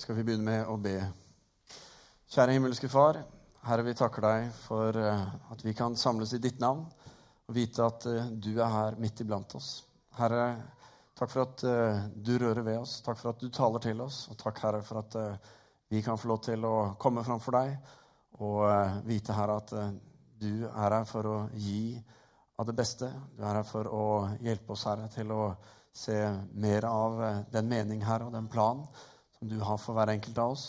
skal vi begynne med å be. Kjære himmelske Far. Herre, vi takker deg for eh, at vi kan samles i ditt navn og vite at eh, du er her midt iblant oss. Herre, takk for at eh, du rører ved oss. Takk for at du taler til oss. Og takk, Herre, for at vi kan få lov til å komme framfor deg og vite, Herre, at du er her for å gi av det beste. Du er her for å hjelpe oss, Herre, til å se mer av den mening, Herre, og den plan som du har for hver enkelt av oss.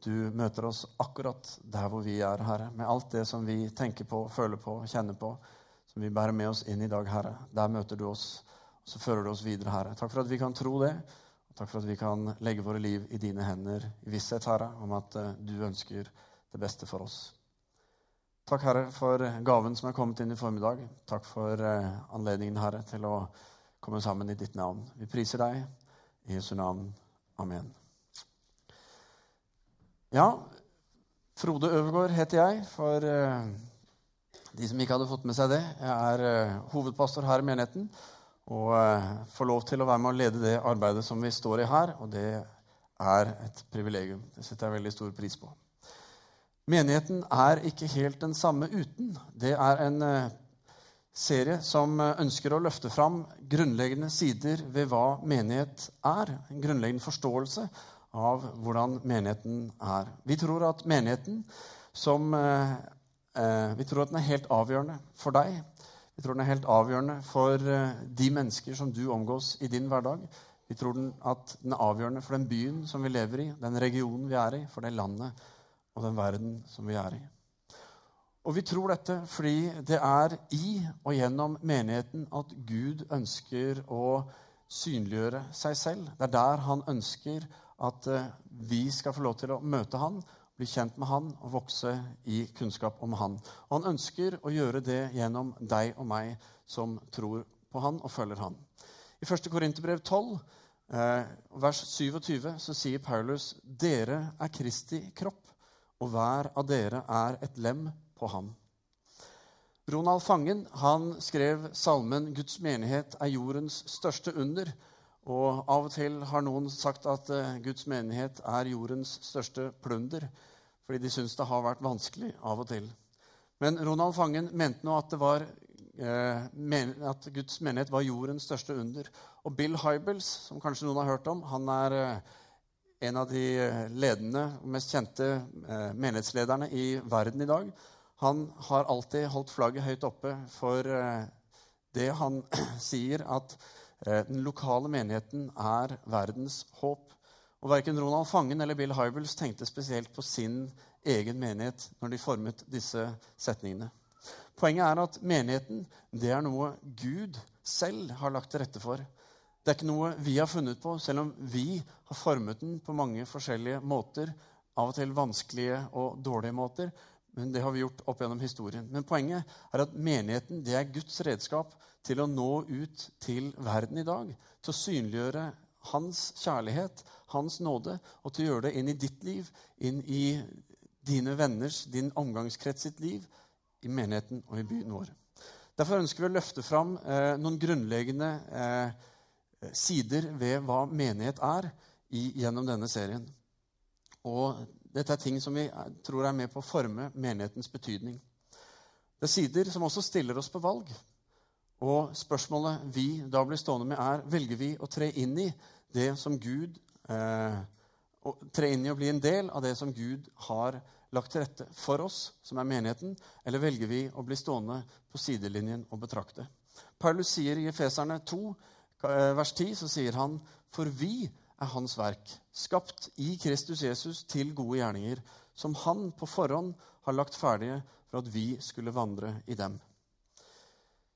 Du møter oss akkurat der hvor vi er, Herre, med alt det som vi tenker på, føler på, kjenner på, som vi bærer med oss inn i dag, Herre. Der møter du oss, og så fører du oss videre, Herre. Takk for at vi kan tro det, og takk for at vi kan legge våre liv i dine hender i visshet, Herre, om at uh, du ønsker det beste for oss. Takk, Herre, for gaven som er kommet inn i formiddag. Takk for uh, anledningen, Herre, til å komme sammen i ditt navn. Vi priser deg i Jesu navn. Amen. Ja, Frode Øvergaard heter jeg, for uh, de som ikke hadde fått med seg det. Jeg er uh, hovedpastor her i menigheten og uh, får lov til å være med å lede det arbeidet som vi står i her, og det er et privilegium. Det setter jeg veldig stor pris på. Menigheten er ikke helt den samme uten. Det er en serie som ønsker å løfte fram grunnleggende sider ved hva menighet er. En grunnleggende forståelse av hvordan menigheten er. Vi tror at menigheten som eh, eh, Vi tror at den er helt avgjørende for deg. Vi tror den er helt avgjørende for eh, de mennesker som du omgås i din hverdag. Vi tror den at den er avgjørende for den byen som vi lever i, den regionen vi er i, for det landet og den verden som vi er i. Og vi tror dette fordi det er i og gjennom menigheten at Gud ønsker å synliggjøre seg selv. Det er der han ønsker at eh, vi skal få lov til å møte han, bli kjent med han og vokse i kunnskap om han. Og han ønsker å gjøre det gjennom deg og meg som tror på han og følger han. I 1. Korinterbrev 12, eh, vers 27, så sier Paulus.: Dere er Kristi kropp, og hver av dere er et lem på ham. Ronald Fangen han skrev salmen 'Guds menighet er jordens største under'. Og av og til har noen sagt at uh, Guds menighet er jordens største plunder, fordi de syns det har vært vanskelig av og til. Men Ronald Fangen mente nå at, var, uh, at Guds menighet var jordens største under. Og Bill Hybels, som kanskje noen har hørt om, han er uh, en av de ledende og mest kjente menighetslederne i verden i dag. Han har alltid holdt flagget høyt oppe for det han sier at Eh, den lokale menigheten er verdens håp. Og Verken Ronald Fangen eller Bill Hybels tenkte spesielt på sin egen menighet når de formet disse setningene. Poenget er at menigheten det er noe Gud selv har lagt til rette for. Det er ikke noe vi har funnet på, selv om vi har formet den på mange forskjellige måter. Av og til vanskelige og dårlige måter. Men det har vi gjort opp gjennom historien. Men poenget er at menigheten det er Guds redskap til å nå ut til verden i dag. Til å synliggjøre hans kjærlighet, hans nåde, og til å gjøre det inn i ditt liv, inn i dine venners, din omgangskrets sitt liv, i menigheten og i byen vår. Derfor ønsker vi å løfte fram eh, noen grunnleggende eh, sider ved hva menighet er, i, gjennom denne serien. Og dette er ting som vi tror er med på å forme menighetens betydning. Det er sider som også stiller oss på valg. Og spørsmålet vi da blir stående med, er velger vi å tre inn i det som Gud eh, Tre inn i å bli en del av det som Gud har lagt til rette for oss, som er menigheten, eller velger vi å bli stående på sidelinjen og betrakte? Paulus sier i Efeserne 2, eh, vers 10, så sier han, for vi er hans verk, skapt i Kristus Jesus til gode gjerninger, som han på forhånd har lagt ferdige for at vi skulle vandre i dem.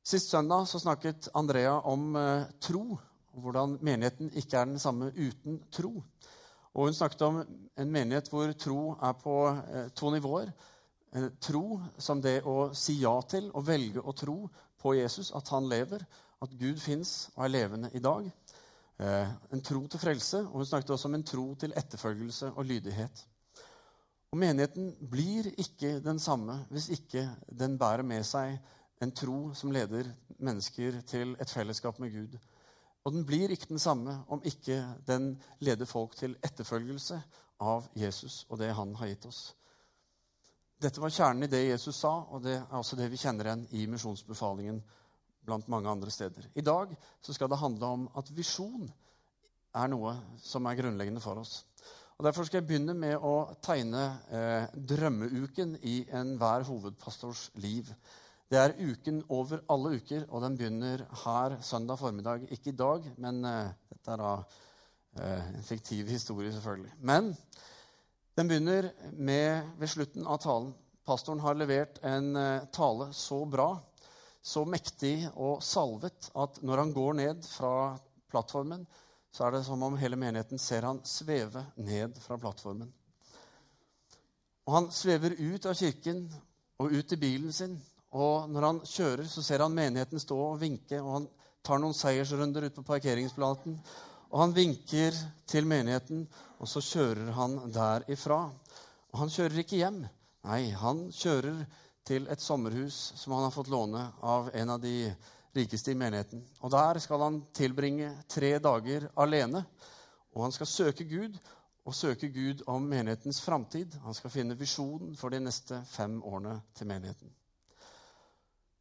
Sist søndag så snakket Andrea om eh, tro, og hvordan menigheten ikke er den samme uten tro. Og hun snakket om en menighet hvor tro er på eh, to nivåer. Eh, tro som det å si ja til og velge å tro på Jesus, at han lever, at Gud fins og er levende i dag. Eh, en tro til frelse, og hun snakket også om en tro til etterfølgelse og lydighet. Og Menigheten blir ikke den samme hvis ikke den bærer med seg en tro som leder mennesker til et fellesskap med Gud. Og den blir ikke den samme om ikke den leder folk til etterfølgelse av Jesus og det han har gitt oss. Dette var kjernen i det Jesus sa, og det er også det vi kjenner igjen i misjonsbefalingen blant mange andre steder. I dag skal det handle om at visjon er noe som er grunnleggende for oss. Og Derfor skal jeg begynne med å tegne eh, drømmeuken i enhver hovedpastors liv. Det er uken over alle uker, og den begynner her søndag formiddag. Ikke i dag, men uh, dette er da uh, en fiktiv historie, selvfølgelig. Men den begynner med ved slutten av talen. Pastoren har levert en uh, tale så bra, så mektig og salvet at når han går ned fra plattformen, så er det som om hele menigheten ser han sveve ned fra plattformen. Og han svever ut av kirken og ut i bilen sin og når han kjører, så ser han menigheten stå og vinke. og Han tar noen seiersrunder ut på parkeringsplaten. Og han vinker til menigheten, og så kjører han derifra. Og han kjører ikke hjem. Nei, han kjører til et sommerhus som han har fått låne av en av de rikeste i menigheten. Og der skal han tilbringe tre dager alene. Og han skal søke Gud, og søke Gud om menighetens framtid. Han skal finne visjonen for de neste fem årene til menigheten.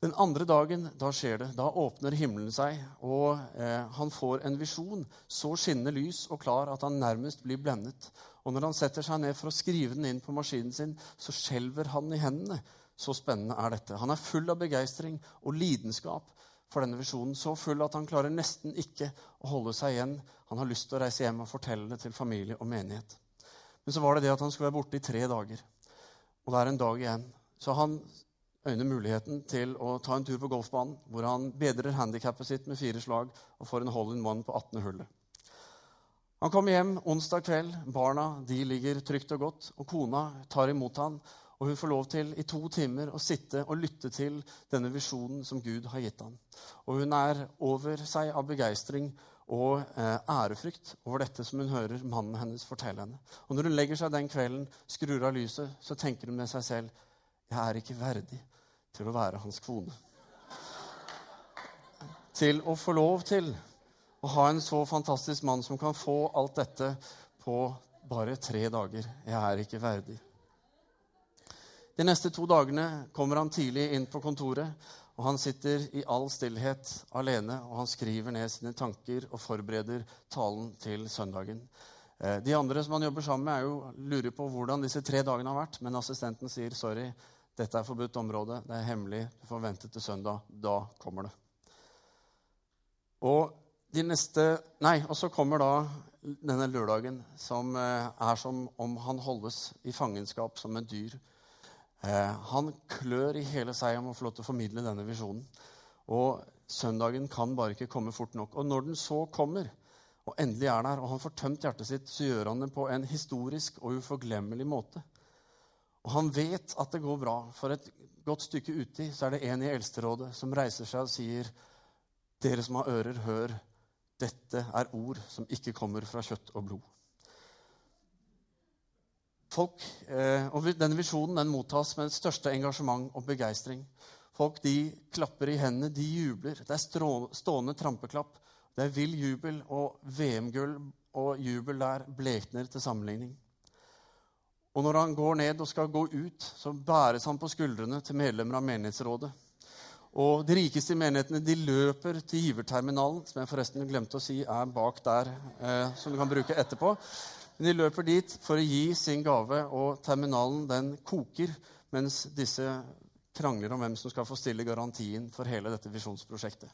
Den andre dagen da skjer det. Da åpner himmelen seg, og eh, han får en visjon. Så skinnende lys og klar at han nærmest blir blendet. Og når han setter seg ned for å skrive den inn på maskinen sin, så skjelver han i hendene. Så spennende er dette. Han er full av begeistring og lidenskap for denne visjonen. Så full at han klarer nesten ikke å holde seg igjen. Han har lyst til å reise hjem og fortelle det til familie og menighet. Men så var det det at han skulle være borte i tre dager. Og det er en dag igjen. Så han øyner muligheten til å ta en tur på golfbanen, hvor han bedrer handikappet sitt med fire slag og får en hole in one på 18. hullet. Han kommer hjem onsdag kveld. Barna de ligger trygt og godt. og Kona tar imot han, og hun får lov til i to timer å sitte og lytte til denne visjonen som Gud har gitt ham. Og hun er over seg av begeistring og eh, ærefrykt over dette som hun hører mannen hennes fortelle henne. Og når hun legger seg den kvelden, skrur av lyset, så tenker hun med seg selv jeg er ikke verdig til å være hans kone. Til å få lov til å ha en så fantastisk mann som kan få alt dette på bare tre dager. Jeg er ikke verdig. De neste to dagene kommer han tidlig inn på kontoret, og han sitter i all stillhet alene, og han skriver ned sine tanker og forbereder talen til søndagen. Eh, de andre som han jobber sammen med, jo lurer på hvordan disse tre dagene har vært, men assistenten sier sorry, dette er forbudt område. Det er hemmelig. Du får vente til søndag. Da kommer det. Og de neste Nei, og så kommer da denne lørdagen, som eh, er som om han holdes i fangenskap som et dyr. Eh, han klør i hele seg om å få lov til å formidle denne visjonen. Og søndagen kan bare ikke komme fort nok. Og når den så kommer, og endelig er der, og han får tømt hjertet sitt, så gjør han det på en historisk og uforglemmelig måte. Og han vet at det går bra. For et godt stykke uti så er det en i Eldsterådet som reiser seg og sier, 'Dere som har ører, hør. Dette er ord som ikke kommer fra kjøtt og blod.' Folk, eh, og Denne visjonen den mottas med det største engasjement og begeistring. Folk de klapper i hendene, de jubler. Det er stående trampeklapp. Det er vill jubel, og VM-gull og jubel der blekner til sammenligning. Og når han går ned og skal gå ut, så bæres han på skuldrene til medlemmer av menighetsrådet. Og De rikeste i menighetene de løper til giverterminalen, som jeg forresten glemte å si er bak der, eh, som du kan bruke etterpå. Men De løper dit for å gi sin gave, og terminalen den koker mens disse krangler om hvem som skal få stille garantien for hele dette visjonsprosjektet.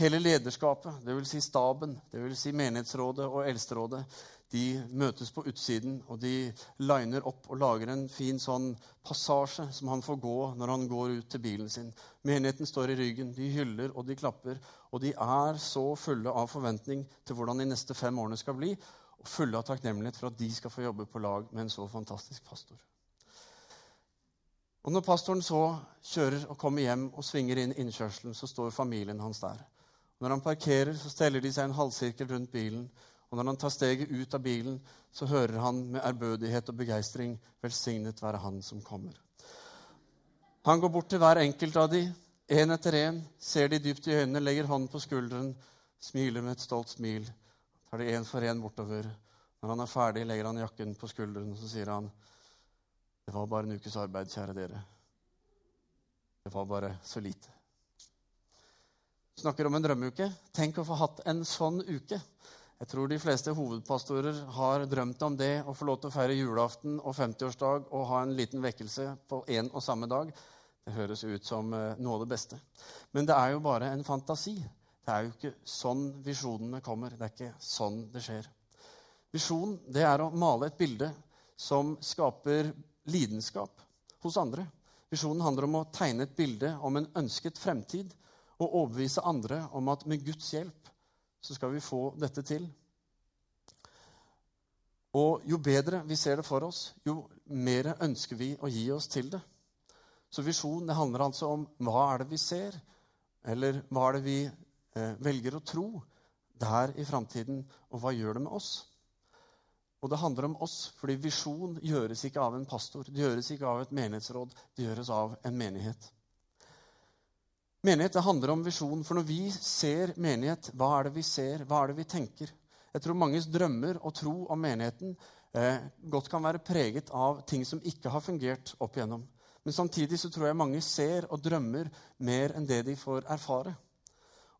Hele lederskapet, dvs. Si staben, dvs. Si menighetsrådet og eldsterådet, de møtes på utsiden, og de liner opp og lager en fin sånn passasje som han får gå når han går ut til bilen sin. Menigheten står i ryggen, de hyller og de klapper, og de er så fulle av forventning til hvordan de neste fem årene skal bli, og fulle av takknemlighet for at de skal få jobbe på lag med en så fantastisk pastor. Og Når pastoren så kjører og kommer hjem og svinger inn innkjørselen, så står familien hans der. Når han parkerer, så steller de seg en halvsirkel rundt bilen. Og når han tar steget ut av bilen, så hører han med ærbødighet og begeistring 'Velsignet være Han som kommer'. Han går bort til hver enkelt av de, én etter én, ser de dypt i øynene, legger hånden på skulderen, smiler med et stolt smil, tar de én for én bortover. Når han er ferdig, legger han jakken på skulderen, og så sier han det var bare en ukes arbeid, kjære dere. Det var bare så lite. Snakker om en drømmeuke. Tenk å få hatt en sånn uke. Jeg tror de fleste hovedpastorer har drømt om det å få lov til å feire julaften og 50-årsdag og ha en liten vekkelse på én og samme dag. Det høres ut som eh, noe av det beste. Men det er jo bare en fantasi. Det er jo ikke sånn visjonene kommer. Det er ikke sånn det skjer. Visjon det er å male et bilde som skaper lidenskap hos andre. Visjonen handler om å tegne et bilde om en ønsket fremtid og overbevise andre om at med Guds hjelp så skal vi få dette til. Og jo bedre vi ser det for oss, jo mer ønsker vi å gi oss til det. Så visjon det handler altså om hva er det vi ser, eller hva er det vi eh, velger å tro der i framtiden, og hva gjør det med oss? Og det handler om oss, fordi visjon gjøres ikke av en pastor, det gjøres ikke av et menighetsråd, det gjøres av en menighet. Menighet det handler om visjon. For når vi ser menighet, hva er det vi ser? Hva er det vi tenker? Jeg tror manges drømmer og tro om menigheten eh, godt kan være preget av ting som ikke har fungert opp igjennom. Men samtidig så tror jeg mange ser og drømmer mer enn det de får erfare.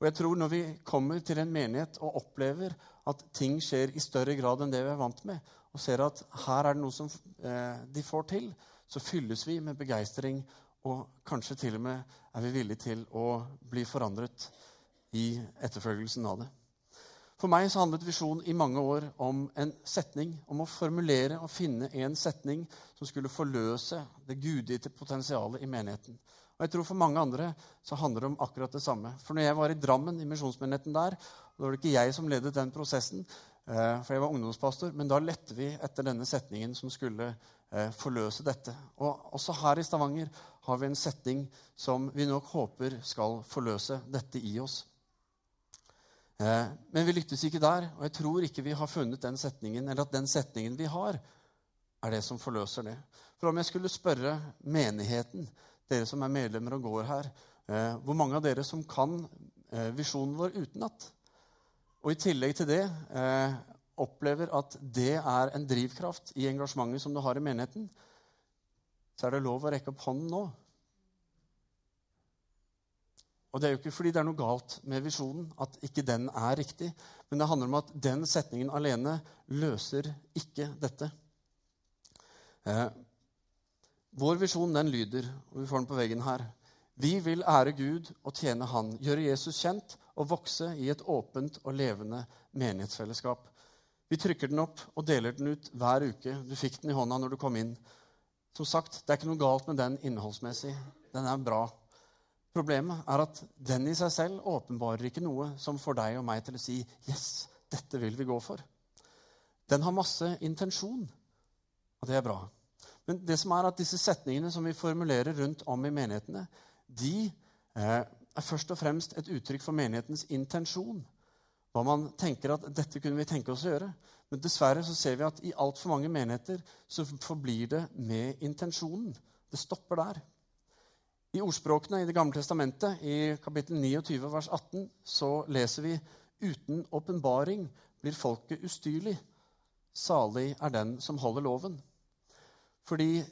Og jeg tror når vi kommer til en menighet og opplever at ting skjer i større grad enn det vi er vant med, og ser at her er det noe som eh, de får til, så fylles vi med begeistring og kanskje til og med er vi villige til å bli forandret i etterfølgelsen av det. For meg så handlet visjon i mange år om en setning, om å formulere og finne en setning som skulle forløse det gudgitte potensialet i menigheten. Og jeg tror For mange andre så handler det om akkurat det samme. For når jeg var i Drammen, i misjonsmenigheten der, og da var det ikke jeg som ledet den prosessen, eh, for jeg var ungdomspastor, men da lette vi etter denne setningen som skulle Eh, forløse dette. Og også her i Stavanger har vi en setning som vi nok håper skal forløse dette i oss. Eh, men vi lyktes ikke der, og jeg tror ikke vi har funnet den setningen, eller at den setningen vi har, er det som forløser det. For om jeg skulle spørre menigheten, dere som er medlemmer og går her, eh, hvor mange av dere som kan visjonen vår utenat? Og i tillegg til det opplever at det er en drivkraft i engasjementet som du har i menigheten, så er det lov å rekke opp hånden nå. Og Det er jo ikke fordi det er noe galt med visjonen, at ikke den er riktig. Men det handler om at den setningen alene løser ikke dette. Eh, vår visjon den lyder, og vi får den på veggen her Vi vil ære Gud og tjene Han, gjøre Jesus kjent og vokse i et åpent og levende menighetsfellesskap. Vi trykker den opp og deler den ut hver uke. Du fikk den i hånda når du kom inn. Som sagt, Det er ikke noe galt med den innholdsmessig. Den er bra. Problemet er at den i seg selv åpenbarer ikke noe som får deg og meg til å si 'Yes, dette vil vi gå for'. Den har masse intensjon, og det er bra. Men det som er at disse setningene som vi formulerer rundt om i menighetene, de eh, er først og fremst et uttrykk for menighetens intensjon hva man tenker at dette kunne vi tenke oss å gjøre. Men dessverre så ser vi at i altfor mange menigheter så forblir det med intensjonen. Det stopper der. I ordspråkene i Det gamle testamentet, i kapittel 29, vers 18, så leser vi uten åpenbaring blir folket ustyrlig. Salig er den som holder loven. Fordi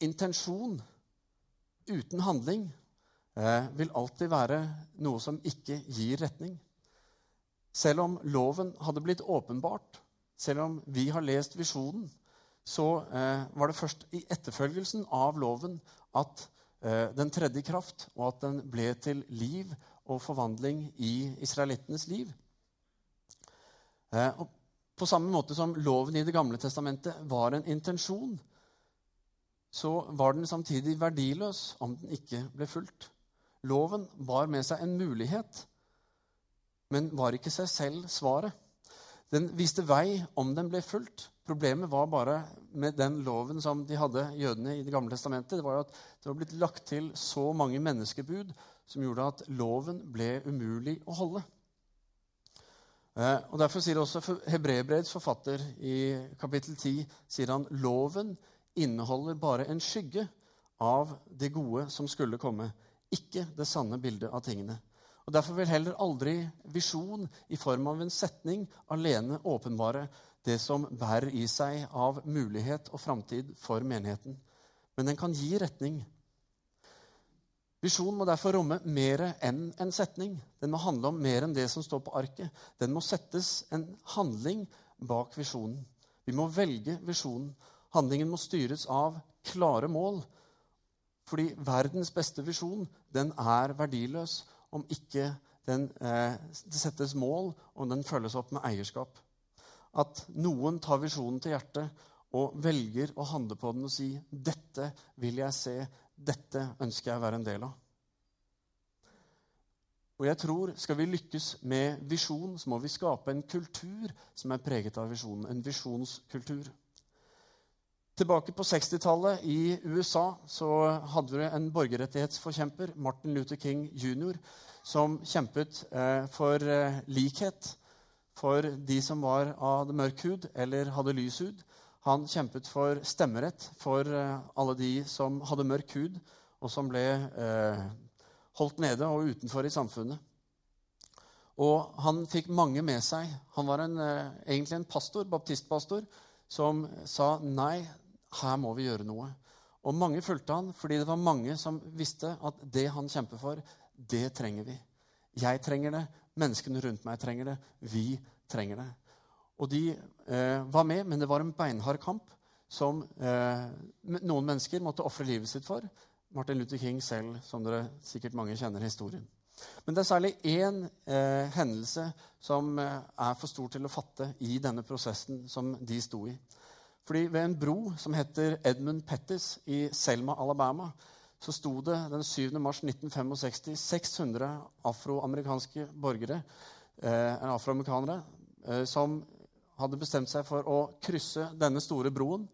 intensjon uten handling eh, vil alltid være noe som ikke gir retning. Selv om loven hadde blitt åpenbart, selv om vi har lest visjonen, så eh, var det først i etterfølgelsen av loven at eh, den tredje kraft, og at den ble til liv og forvandling i israelittenes liv. Eh, på samme måte som loven i Det gamle testamentet var en intensjon, så var den samtidig verdiløs om den ikke ble fulgt. Loven bar med seg en mulighet men var ikke seg selv svaret. Den viste vei om den ble fulgt. Problemet var bare med den loven som de hadde, jødene i Det gamle testamentet, det var at det var blitt lagt til så mange menneskebud som gjorde at loven ble umulig å holde. Eh, og Derfor sier også Hebrebreids forfatter i kapittel 10 sier han, loven inneholder bare en skygge av det gode som skulle komme, ikke det sanne bildet av tingene. Og Derfor vil heller aldri visjon i form av en setning alene åpenbare det som bærer i seg av mulighet og framtid for menigheten. Men den kan gi retning. Visjon må derfor romme mer enn en setning. Den må handle om mer enn det som står på arket. Den må settes en handling bak visjonen. Vi må velge visjonen. Handlingen må styres av klare mål. Fordi verdens beste visjon, den er verdiløs om ikke den, eh, det settes mål, og den følges opp med eierskap. At noen tar visjonen til hjertet og velger å handle på den og si 'Dette vil jeg se. Dette ønsker jeg å være en del av'. Og jeg tror Skal vi lykkes med visjon, så må vi skape en kultur som er preget av visjonen. En visjonskultur. Tilbake på 60-tallet i USA så hadde vi en borgerrettighetsforkjemper, Martin Luther King jr., som kjempet eh, for eh, likhet for de som var av mørk hud eller hadde lys hud. Han kjempet for stemmerett for eh, alle de som hadde mørk hud, og som ble holdt nede og utenfor i samfunnet. Og han fikk mange med seg. Han var en, egentlig en pastor, baptistpastor, som sa nei, her må vi gjøre noe. Og mange fulgte han fordi det var mange som visste at det han kjemper for, det trenger vi. Jeg trenger det. Menneskene rundt meg trenger det. Vi trenger det. Og de eh, var med, men det var en beinhard kamp som eh, noen mennesker måtte ofre livet sitt for. Martin Luther King selv, som dere sikkert mange kjenner historien. Men det er særlig én eh, hendelse som eh, er for stor til å fatte i denne prosessen som de sto i. Fordi ved en bro som heter Edmund Pettis i Selma, Alabama, så sto det den 7. mars 1965 600 afroamerikanske borgere, eh, afroamerikanere eh, som hadde bestemt seg for å krysse denne store broen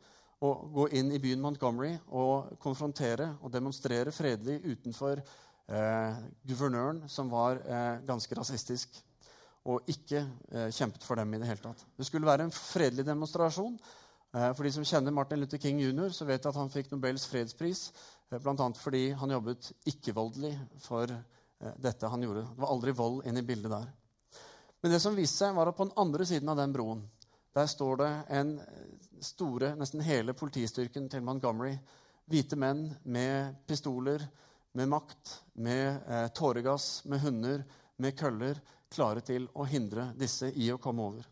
og gå inn i byen Montgomery og konfrontere og demonstrere fredelig utenfor eh, guvernøren, som var eh, ganske rasistisk og ikke eh, kjempet for dem i det hele tatt. Det skulle være en fredelig demonstrasjon. Eh, for de som kjenner Martin Luther King jr., så vet at han fikk Nobels fredspris Eh, Bl.a. fordi han jobbet ikke-voldelig for eh, dette han gjorde. Det var aldri vold inn i bildet der. Men det som viste seg, var at på den andre siden av den broen der står det en store, nesten hele politistyrken til Montgomery. Hvite menn med pistoler, med makt, med eh, tåregass, med hunder, med køller, klare til å hindre disse i å komme over.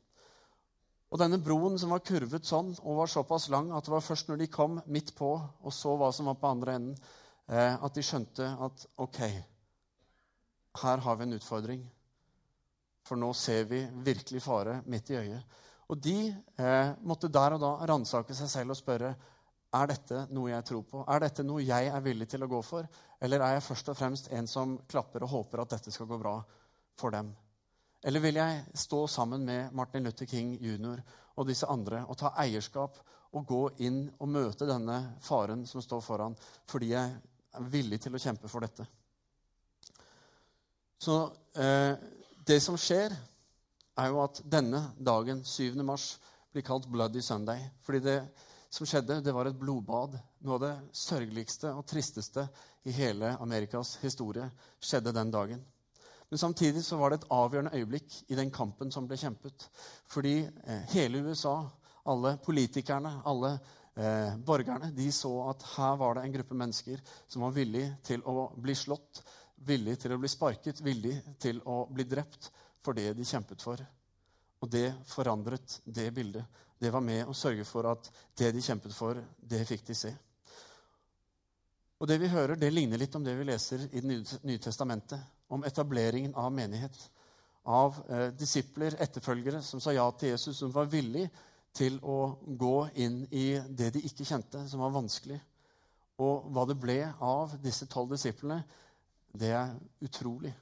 Og denne broen som var kurvet sånn og var såpass lang at det var først når de kom midt på og så hva som var på andre enden, eh, at de skjønte at OK, her har vi en utfordring. For nå ser vi virkelig fare midt i øyet. Og de eh, måtte der og da ransake seg selv og spørre er dette noe jeg tror på. Er dette noe jeg er villig til å gå for? Eller er jeg først og fremst en som klapper og håper at dette skal gå bra for dem? Eller vil jeg stå sammen med Martin Luther King jr. og disse andre og ta eierskap og gå inn og møte denne faren som står foran, fordi jeg er villig til å kjempe for dette? Så eh, det som skjer, er jo at denne dagen, 7. mars, blir kalt Bloody Sunday. Fordi det som skjedde, det var et blodbad. Noe av det sørgeligste og tristeste i hele Amerikas historie skjedde den dagen. Men samtidig så var det et avgjørende øyeblikk i den kampen som ble kjempet. Fordi eh, hele USA, alle politikerne, alle eh, borgerne, de så at her var det en gruppe mennesker som var villig til å bli slått, villig til å bli sparket, villig til å bli drept for det de kjempet for. Og det forandret det bildet. Det var med å sørge for at det de kjempet for, det fikk de se. Og det vi hører, det ligner litt om det vi leser i Det nye testamentet om etableringen av menighet. Av eh, disipler, etterfølgere, som sa ja til Jesus, som var villig til å gå inn i det de ikke kjente, som var vanskelig. Og hva det ble av disse tolv disiplene, det er utrolig.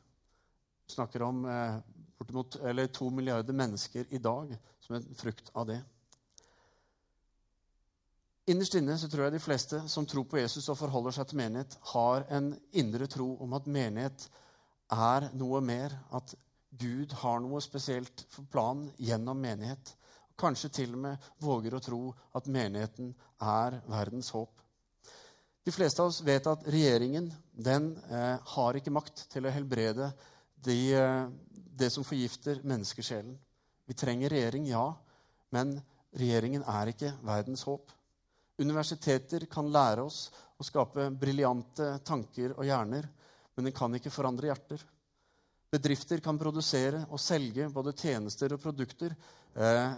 Vi snakker om eh, bortimot, eller to milliarder mennesker i dag som en frukt av det. Innerst inne så tror jeg de fleste som tror på Jesus og forholder seg til menighet, har en indre tro om at menighet er noe mer. At Gud har noe spesielt for planen gjennom menighet. Kanskje til og med våger å tro at menigheten er verdens håp. De fleste av oss vet at regjeringen den, eh, har ikke makt til å helbrede de, eh, det som forgifter menneskesjelen. Vi trenger regjering, ja, men regjeringen er ikke verdens håp. Universiteter kan lære oss å skape briljante tanker og hjerner, men den kan ikke forandre hjerter. Bedrifter kan produsere og selge både tjenester og produkter, eh,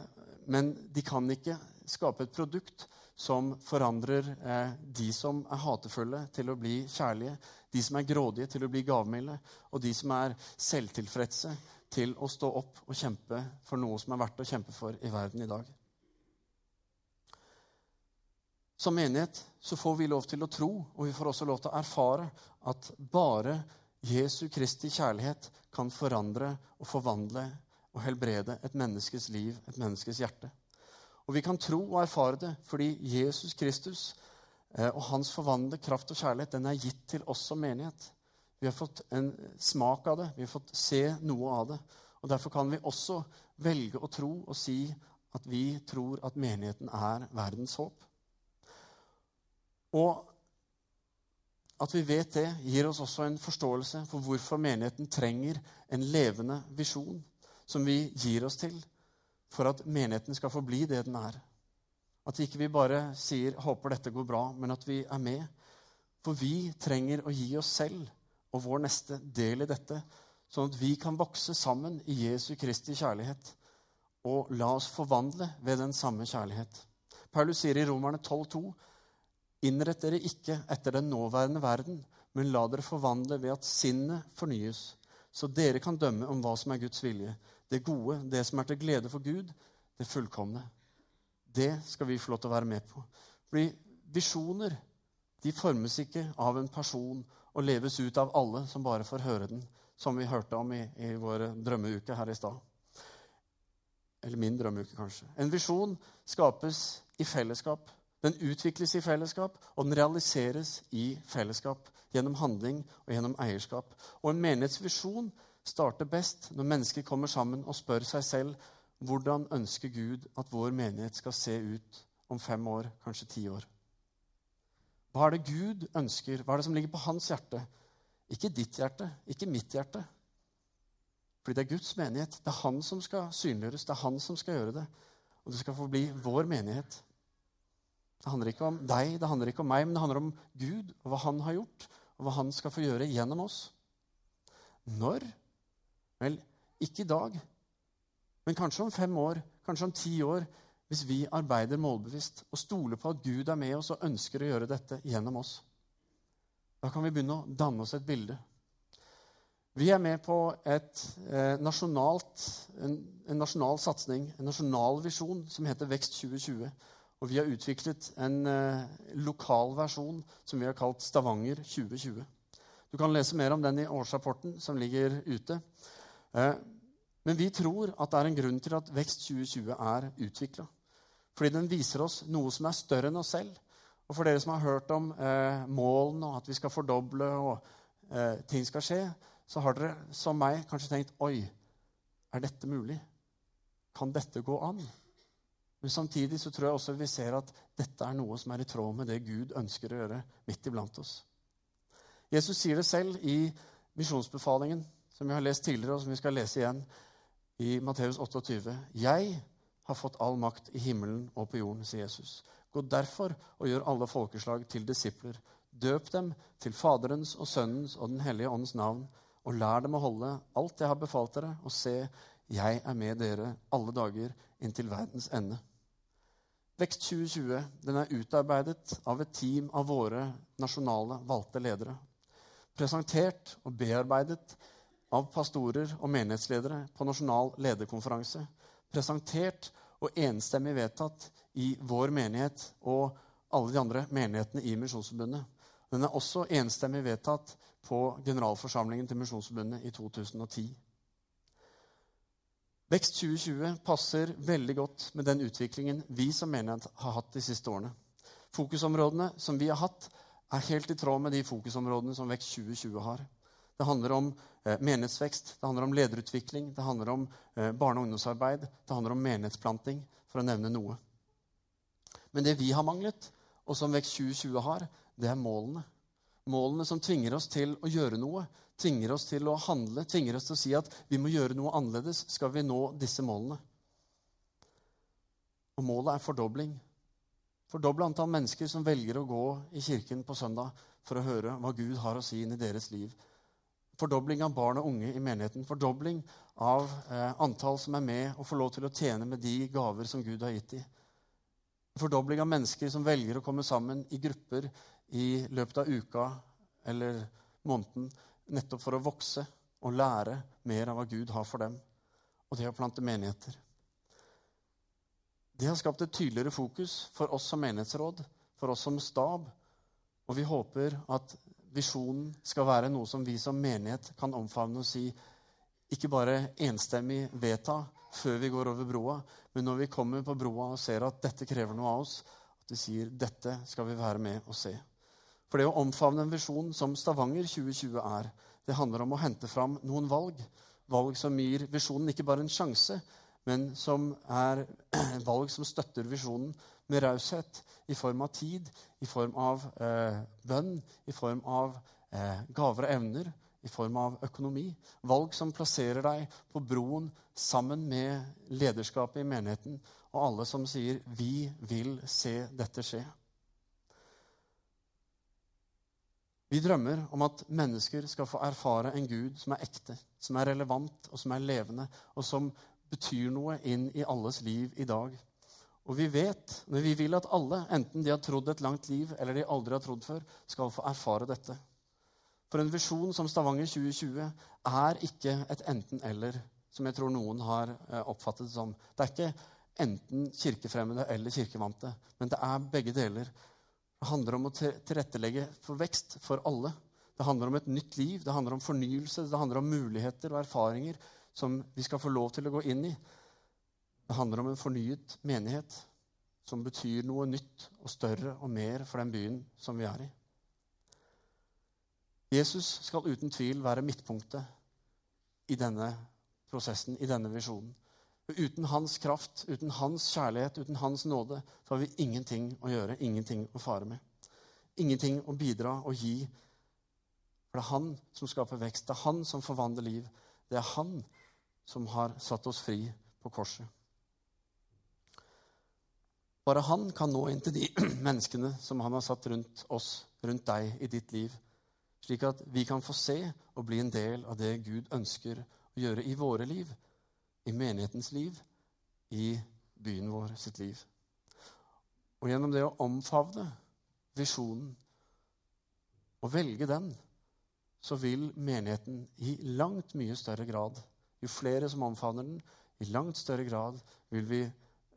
men de kan ikke skape et produkt som forandrer eh, de som er hatefulle, til å bli kjærlige, de som er grådige, til å bli gavmilde, og de som er selvtilfredse, til å stå opp og kjempe for noe som er verdt å kjempe for i verden i dag. Som menighet så får vi lov til å tro, og vi får også lov til å erfare, at bare Jesu Kristi kjærlighet kan forandre og forvandle og helbrede et menneskes liv, et menneskes hjerte. Og vi kan tro og erfare det fordi Jesus Kristus eh, og hans forvandlede kraft og kjærlighet den er gitt til oss som menighet. Vi har fått en smak av det, vi har fått se noe av det. Og Derfor kan vi også velge å tro og si at vi tror at menigheten er verdens håp. Og at vi vet det, gir oss også en forståelse for hvorfor menigheten trenger en levende visjon som vi gir oss til for at menigheten skal få bli det den er. At ikke vi bare sier 'håper dette går bra', men at vi er med. For vi trenger å gi oss selv og vår neste del i dette, sånn at vi kan vokse sammen i Jesu Kristi kjærlighet og la oss forvandle ved den samme kjærlighet. Paulus sier i Romerne 12,2.: Innrett dere ikke etter den nåværende verden, men la dere forvandle ved at sinnet fornyes, så dere kan dømme om hva som er Guds vilje, det gode, det som er til glede for Gud, det fullkomne. Det skal vi få lov til å være med på. Fordi visjoner de formes ikke av en person og leves ut av alle som bare får høre den, som vi hørte om i, i vår drømmeuke her i stad. Eller min drømmeuke, kanskje. En visjon skapes i fellesskap. Den utvikles i fellesskap, og den realiseres i fellesskap. Gjennom handling og gjennom eierskap. Og en menighetsvisjon starter best når mennesker kommer sammen og spør seg selv hvordan ønsker Gud at vår menighet skal se ut om fem år, kanskje ti år. Hva er det Gud ønsker? Hva er det som ligger på hans hjerte? Ikke ditt hjerte, ikke mitt hjerte. Fordi det er Guds menighet. Det er han som skal synliggjøres. Det er han som skal gjøre det. Og det skal få bli vår menighet. Det handler ikke om deg, det handler ikke om meg, men det handler om Gud og hva han har gjort, og hva han skal få gjøre gjennom oss. Når Vel, ikke i dag, men kanskje om fem år, kanskje om ti år, hvis vi arbeider målbevisst og stoler på at Gud er med oss og ønsker å gjøre dette gjennom oss. Da kan vi begynne å danne oss et bilde. Vi er med på et, eh, nasjonalt, en, en, nasjonal satsing, en nasjonal visjon, som heter Vekst 2020. Og vi har utviklet en eh, lokal versjon som vi har kalt Stavanger 2020. Du kan lese mer om den i årsrapporten som ligger ute. Eh, men vi tror at det er en grunn til at Vekst 2020 er utvikla. Fordi den viser oss noe som er større enn oss selv. Og for dere som har hørt om eh, målene og at vi skal fordoble og ting skal skje, så har dere som meg kanskje tenkt Oi, er dette mulig? Kan dette gå an? Men samtidig så tror jeg også vi ser at dette er noe som er i tråd med det Gud ønsker å gjøre midt iblant oss. Jesus sier det selv i misjonsbefalingen som vi har lest tidligere, og som vi skal lese igjen i Matteus 28. Jeg har fått all makt i himmelen og på jorden, sier Jesus. Gå derfor og gjør alle folkeslag til disipler. Døp dem til Faderens og Sønnens og Den hellige åndens navn, og lær dem å holde alt jeg har befalt dere, og se, jeg er med dere alle dager inntil verdens ende. Vekst 2020 den er utarbeidet av et team av våre nasjonale valgte ledere. Presentert og bearbeidet av pastorer og menighetsledere på nasjonal lederkonferanse. Presentert og enstemmig vedtatt i vår menighet og alle de andre menighetene i Misjonsforbundet. Den er også enstemmig vedtatt på generalforsamlingen til Misjonsforbundet i 2010. Vekst 2020 passer veldig godt med den utviklingen vi som menighet har hatt de siste årene. Fokusområdene som vi har hatt, er helt i tråd med de fokusområdene som Vekst 2020 har. Det handler om eh, menighetsvekst, det handler om lederutvikling, det handler om eh, barne- og ungdomsarbeid, det handler om menighetsplanting, for å nevne noe. Men det vi har manglet, og som Vekst 2020 har, det er målene. målene som tvinger oss til å gjøre noe, tvinger oss til å handle, tvinger oss til å si at vi må gjøre noe annerledes, skal vi nå disse målene. Og målet er fordobling. Fordoble antall mennesker som velger å gå i kirken på søndag for å høre hva Gud har å si inn i deres liv. Fordobling av barn og unge i menigheten. Fordobling av eh, antall som er med og får lov til å tjene med de gaver som Gud har gitt dem. Fordobling av mennesker som velger å komme sammen i grupper i løpet av uka eller måneden nettopp for å vokse og lære mer av hva Gud har for dem. Og det å plante menigheter. Det har skapt et tydeligere fokus for oss som menighetsråd, for oss som stab. Og vi håper at visjonen skal være noe som vi som menighet kan omfavne og si ikke bare enstemmig vedta før vi går over broa, men når vi kommer på broa og ser at dette krever noe av oss, at vi sier dette skal vi være med og se. For det å omfavne en visjon som Stavanger 2020 er, det handler om å hente fram noen valg. Valg som gir visjonen ikke bare en sjanse, men som er valg som støtter visjonen med raushet i form av tid, i form av eh, bønn, i form av eh, gaver og evner, i form av økonomi. Valg som plasserer deg på broen sammen med lederskapet i menigheten og alle som sier 'Vi vil se dette skje'. Vi drømmer om at mennesker skal få erfare en Gud som er ekte, som er relevant og som er levende, og som betyr noe inn i alles liv i dag. Og vi vet, men vi vil at alle, enten de har trodd et langt liv eller de aldri har trodd før, skal få erfare dette. For en visjon som Stavanger 2020 er ikke et enten-eller, som jeg tror noen har eh, oppfattet det som. Det er ikke enten kirkefremmede eller kirkevante, men det er begge deler. Det handler om å tilrettelegge for vekst for alle. Det handler om et nytt liv, det handler om fornyelse, det handler om muligheter og erfaringer som vi skal få lov til å gå inn i. Det handler om en fornyet menighet som betyr noe nytt og større og mer for den byen som vi er i. Jesus skal uten tvil være midtpunktet i denne prosessen, i denne visjonen. Uten hans kraft, uten hans kjærlighet, uten hans nåde, så har vi ingenting å gjøre, ingenting å fare med. Ingenting å bidra og gi. For det er han som skaper vekst. Det er han som forvandler liv. Det er han som har satt oss fri på korset. Bare han kan nå inn til de menneskene som han har satt rundt oss, rundt deg, i ditt liv. Slik at vi kan få se og bli en del av det Gud ønsker å gjøre i våre liv i menighetens liv, i byen vår sitt liv. Og gjennom det å omfavne visjonen og velge den, så vil menigheten i langt mye større grad Jo flere som omfavner den, i langt større grad vil vi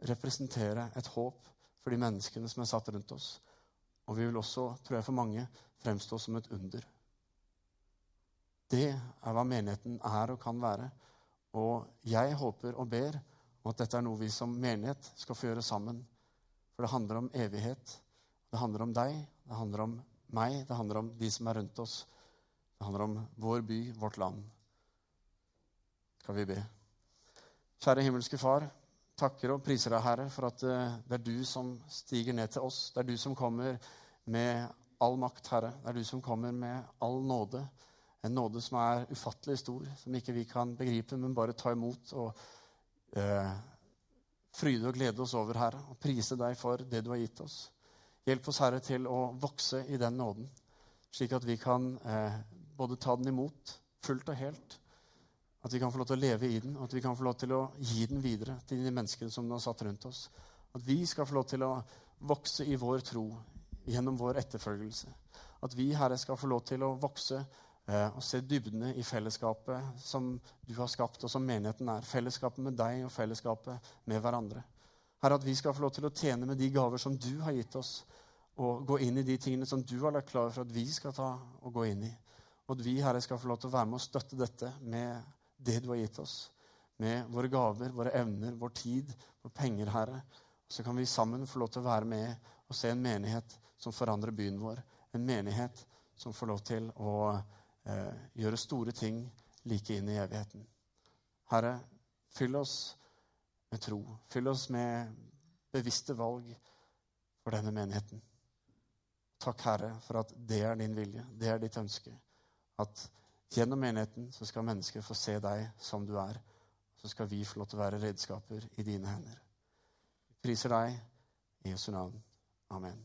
representere et håp for de menneskene som er satt rundt oss. Og vi vil også, tror jeg for mange, fremstå som et under. Det er hva menigheten er og kan være. Og jeg håper og ber om at dette er noe vi som menighet skal få gjøre sammen. For det handler om evighet. Det handler om deg, det handler om meg, det handler om de som er rundt oss. Det handler om vår by, vårt land. Skal vi be. Kjære himmelske Far, takker og priser deg, Herre, for at eh, det er du som stiger ned til oss. Det er du som kommer med all makt, Herre. Det er du som kommer med all nåde. En nåde som er ufattelig stor, som ikke vi kan begripe, men bare ta imot og eh, fryde og glede oss over, Herre, og prise deg for det du har gitt oss. Hjelp oss, Herre, til å vokse i den nåden, slik at vi kan eh, både ta den imot fullt og helt, at vi kan få lov til å leve i den, og at vi kan få lov til å gi den videre til de menneskene som den har satt rundt oss. At vi skal få lov til å vokse i vår tro gjennom vår etterfølgelse. At vi, Herre, skal få lov til å vokse og se dybdene i fellesskapet som du har skapt, og som menigheten er. Fellesskapet med deg og fellesskapet med hverandre. Herre, at vi skal få lov til å tjene med de gaver som du har gitt oss, og gå inn i de tingene som du har lagt klare for at vi skal ta og gå inn i. Og at vi, Herre, skal få lov til å være med og støtte dette med det du har gitt oss. Med våre gaver, våre evner, vår tid, våre penger, Herre. Og så kan vi sammen få lov til å være med og se en menighet som forandrer byen vår. En menighet som får lov til å eh, gjøre store ting like inn i evigheten. Herre, fyll oss med tro. Fyll oss med bevisste valg for denne menigheten. Takk, Herre, for at det er din vilje, det er ditt ønske. At gjennom menigheten så skal mennesker få se deg som du er. Så skal vi få lov til å være redskaper i dine hender. Vi priser deg i Jesu navn. Amen.